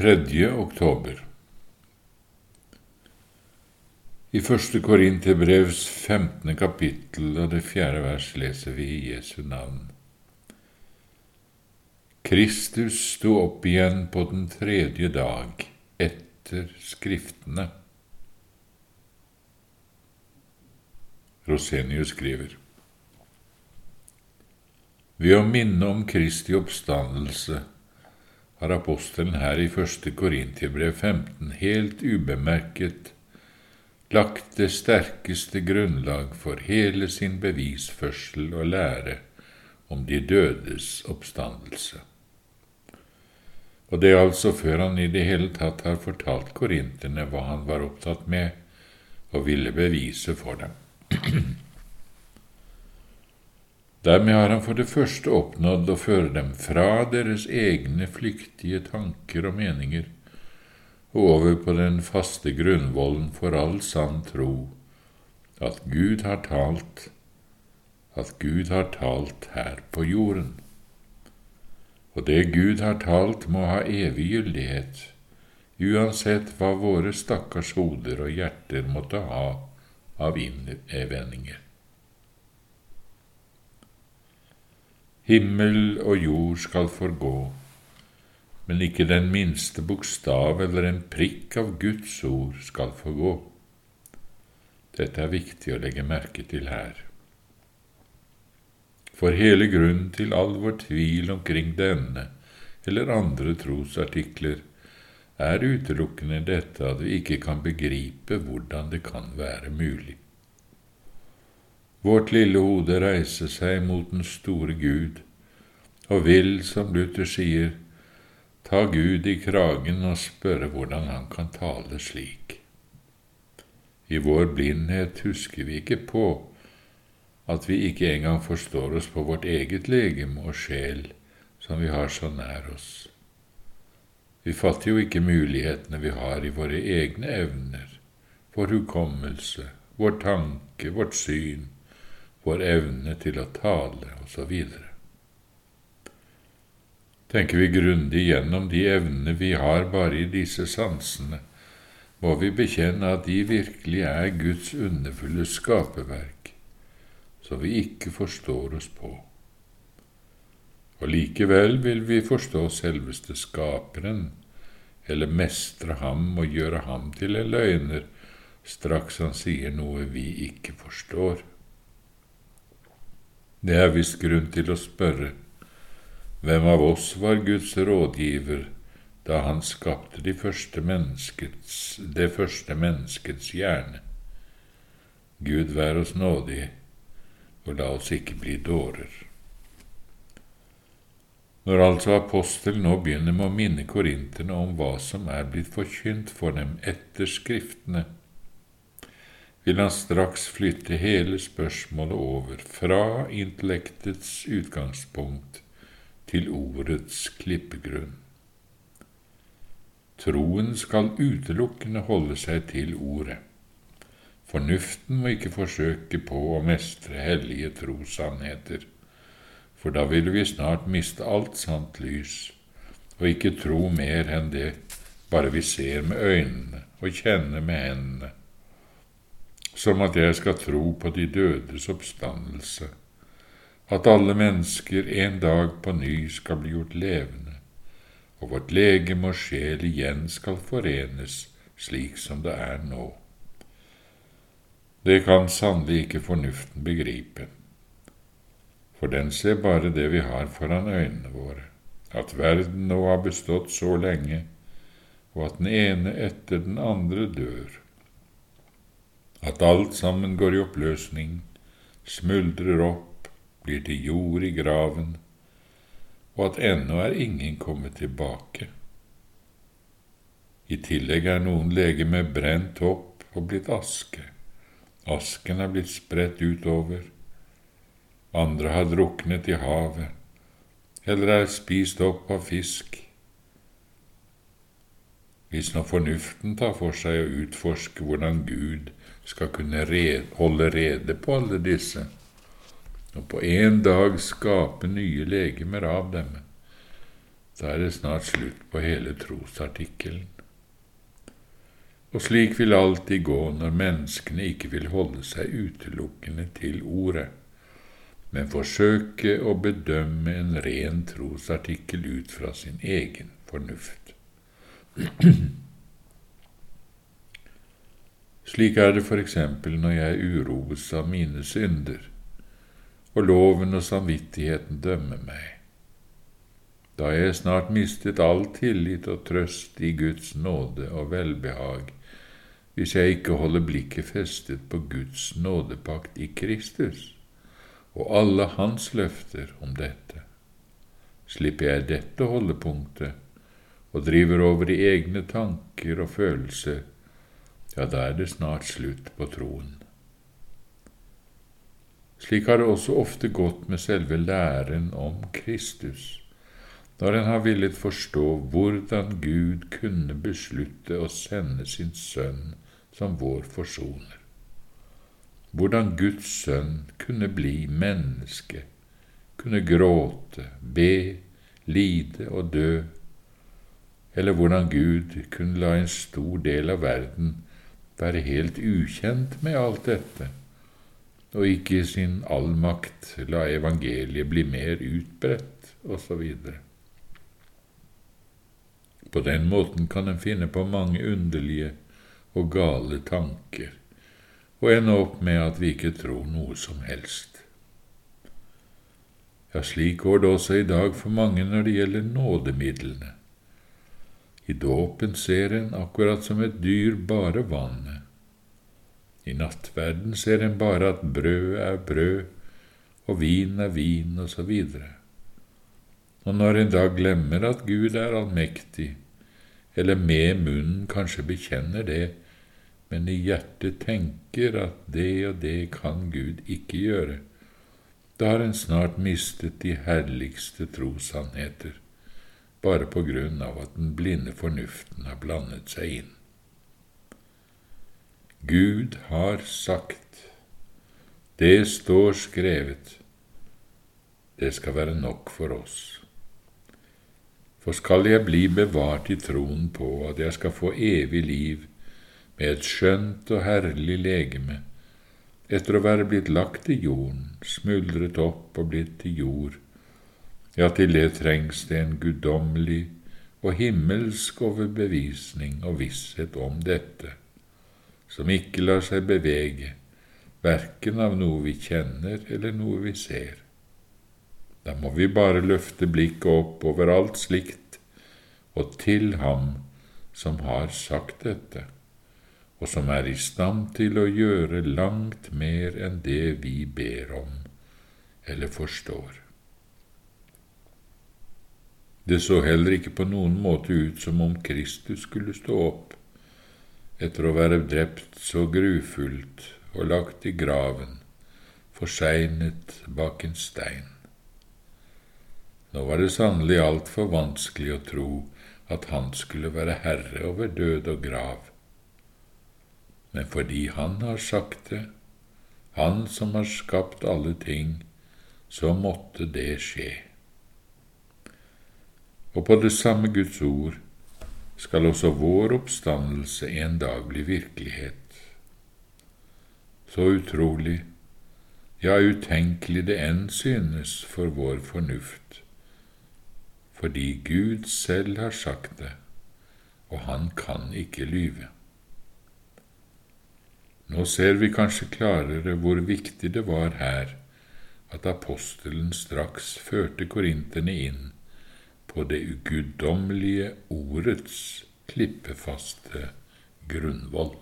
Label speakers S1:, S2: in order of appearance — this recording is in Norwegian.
S1: 3. oktober. I første Korinterbrevs 15. kapittel og det fjerde vers leser vi i Jesu navn. Kristus sto opp igjen på den tredje dag etter Skriftene. Rosenius skriver. Ved å minne om Kristi oppstandelse har apostelen her i første Korintiebrev 15 helt ubemerket lagt det sterkeste grunnlag for hele sin bevisførsel og lære om de dødes oppstandelse. Og det er altså før han i det hele tatt har fortalt korinterne hva han var opptatt med og ville bevise for dem. Dermed har han for det første oppnådd å føre dem fra deres egne flyktige tanker og meninger og over på den faste grunnvollen for all sann tro, at Gud har talt, at Gud har talt her på jorden. Og det Gud har talt, må ha evig gyldighet, uansett hva våre stakkars hoder og hjerter måtte ha av innvendinger. Himmel og jord skal forgå, men ikke den minste bokstav eller en prikk av Guds ord skal forgå. Dette er viktig å legge merke til her. For hele grunnen til all vår tvil omkring denne eller andre trosartikler er utelukkende dette at vi ikke kan begripe hvordan det kan være mulig. Vårt lille hode reiser seg mot den store Gud og vil, som Luther sier, ta Gud i kragen og spørre hvordan han kan tale slik. I vår blindhet husker vi ikke på at vi ikke engang forstår oss på vårt eget legeme og sjel, som vi har så nær oss. Vi fatter jo ikke mulighetene vi har i våre egne evner, vår hukommelse, vår tanke, vårt syn, vår evne til å tale, osv. Tenker vi grundig gjennom de evnene vi har bare i disse sansene, må vi bekjenne at de virkelig er Guds underfulle skaperverk, som vi ikke forstår oss på. Og likevel vil vi forstå selveste Skaperen, eller mestre ham og gjøre ham til en løgner straks han sier noe vi ikke forstår. Det er visst grunn til å spørre hvem av oss var Guds rådgiver da han skapte de første det første menneskets hjerne? Gud vær oss nådig, og la oss ikke bli dårer. Når altså apostelen nå begynner med å minne korinterne om hva som er blitt forkynt for dem etter Skriftene, vil han straks flytte hele spørsmålet over fra intellektets utgangspunkt til ordets klippegrunn. Troen skal utelukkende holde seg til ordet. Fornuften må ikke forsøke på å mestre hellige trossannheter, for da vil vi snart miste alt sant lys og ikke tro mer enn det bare vi ser med øynene og kjenner med hendene som at jeg skal tro på de dødes oppstandelse, at alle mennesker en dag på ny skal bli gjort levende, og vårt legeme og sjel igjen skal forenes slik som det er nå. Det kan sannelig ikke fornuften begripe, for den ser bare det vi har foran øynene våre, at verden nå har bestått så lenge, og at den ene etter den andre dør at alt sammen går i oppløsning, smuldrer opp, blir til jord i graven, og at ennå er ingen kommet tilbake. I tillegg er noen legemer brent opp og blitt aske. Asken er blitt spredt utover. Andre har druknet i havet, eller er spist opp av fisk. Hvis nå fornuften tar for seg å utforske hvordan Gud skal kunne red, holde rede på alle disse, og på en dag skape nye legemer av dem, da er det snart slutt på hele trosartikkelen. Og slik vil alltid gå når menneskene ikke vil holde seg utelukkende til ordet, men forsøke å bedømme en ren trosartikkel ut fra sin egen fornuft. Slik er det for eksempel når jeg uroes av mine synder, og loven og samvittigheten dømmer meg. Da har jeg snart mistet all tillit og trøst i Guds nåde og velbehag hvis jeg ikke holder blikket festet på Guds nådepakt i Kristus og alle hans løfter om dette. Slipper jeg dette holdepunktet og driver over i egne tanker og følelser, ja, da er det snart slutt på troen. Slik har det også ofte gått med selve læren om Kristus, når en har villet forstå hvordan Gud kunne beslutte å sende sin sønn som vår forsoner. Hvordan Guds sønn kunne bli menneske, kunne gråte, be, lide og dø, eller hvordan Gud kunne la en stor del av verden være helt ukjent med alt dette, og ikke i sin allmakt la evangeliet bli mer utbredt, osv. På den måten kan en finne på mange underlige og gale tanker, og ende opp med at vi ikke tror noe som helst. Ja, slik går det også i dag for mange når det gjelder nådemidlene. I dåpen ser en akkurat som et dyr bare vannet. I nattverden ser en bare at brød er brød, og vin er vin, osv. Og, og når en da glemmer at Gud er allmektig, eller med munnen kanskje bekjenner det, men i hjertet tenker at det og det kan Gud ikke gjøre, da har en snart mistet de herligste trossannheter, bare på grunn av at den blinde fornuften har blandet seg inn. Gud har sagt, det står skrevet, det skal være nok for oss. For skal jeg bli bevart i troen på at jeg skal få evig liv med et skjønt og herlig legeme, etter å være blitt lagt i jorden, smuldret opp og blitt til jord, ja, til det trengs det en guddommelig og himmelsk overbevisning og visshet om dette, som ikke lar seg bevege, verken av noe vi kjenner eller noe vi ser. Da må vi bare løfte blikket opp over alt slikt og til Ham som har sagt dette, og som er i stand til å gjøre langt mer enn det vi ber om eller forstår. Det så heller ikke på noen måte ut som om Kristus skulle stå opp etter å være drept så grufullt og lagt i graven, forsegnet bak en stein. Nå var det sannelig altfor vanskelig å tro at han skulle være herre over død og grav. Men fordi han har sagt det, han som har skapt alle ting, så måtte det skje. Og på det samme Guds ord skal også vår oppstandelse en dag bli virkelighet. Så utrolig, ja, utenkelig det enn synes for vår fornuft fordi Gud selv har sagt det, og han kan ikke lyve. Nå ser vi kanskje klarere hvor viktig det var her at apostelen straks førte korinterne inn på det uguddommelige ordets klippefaste grunnvoll.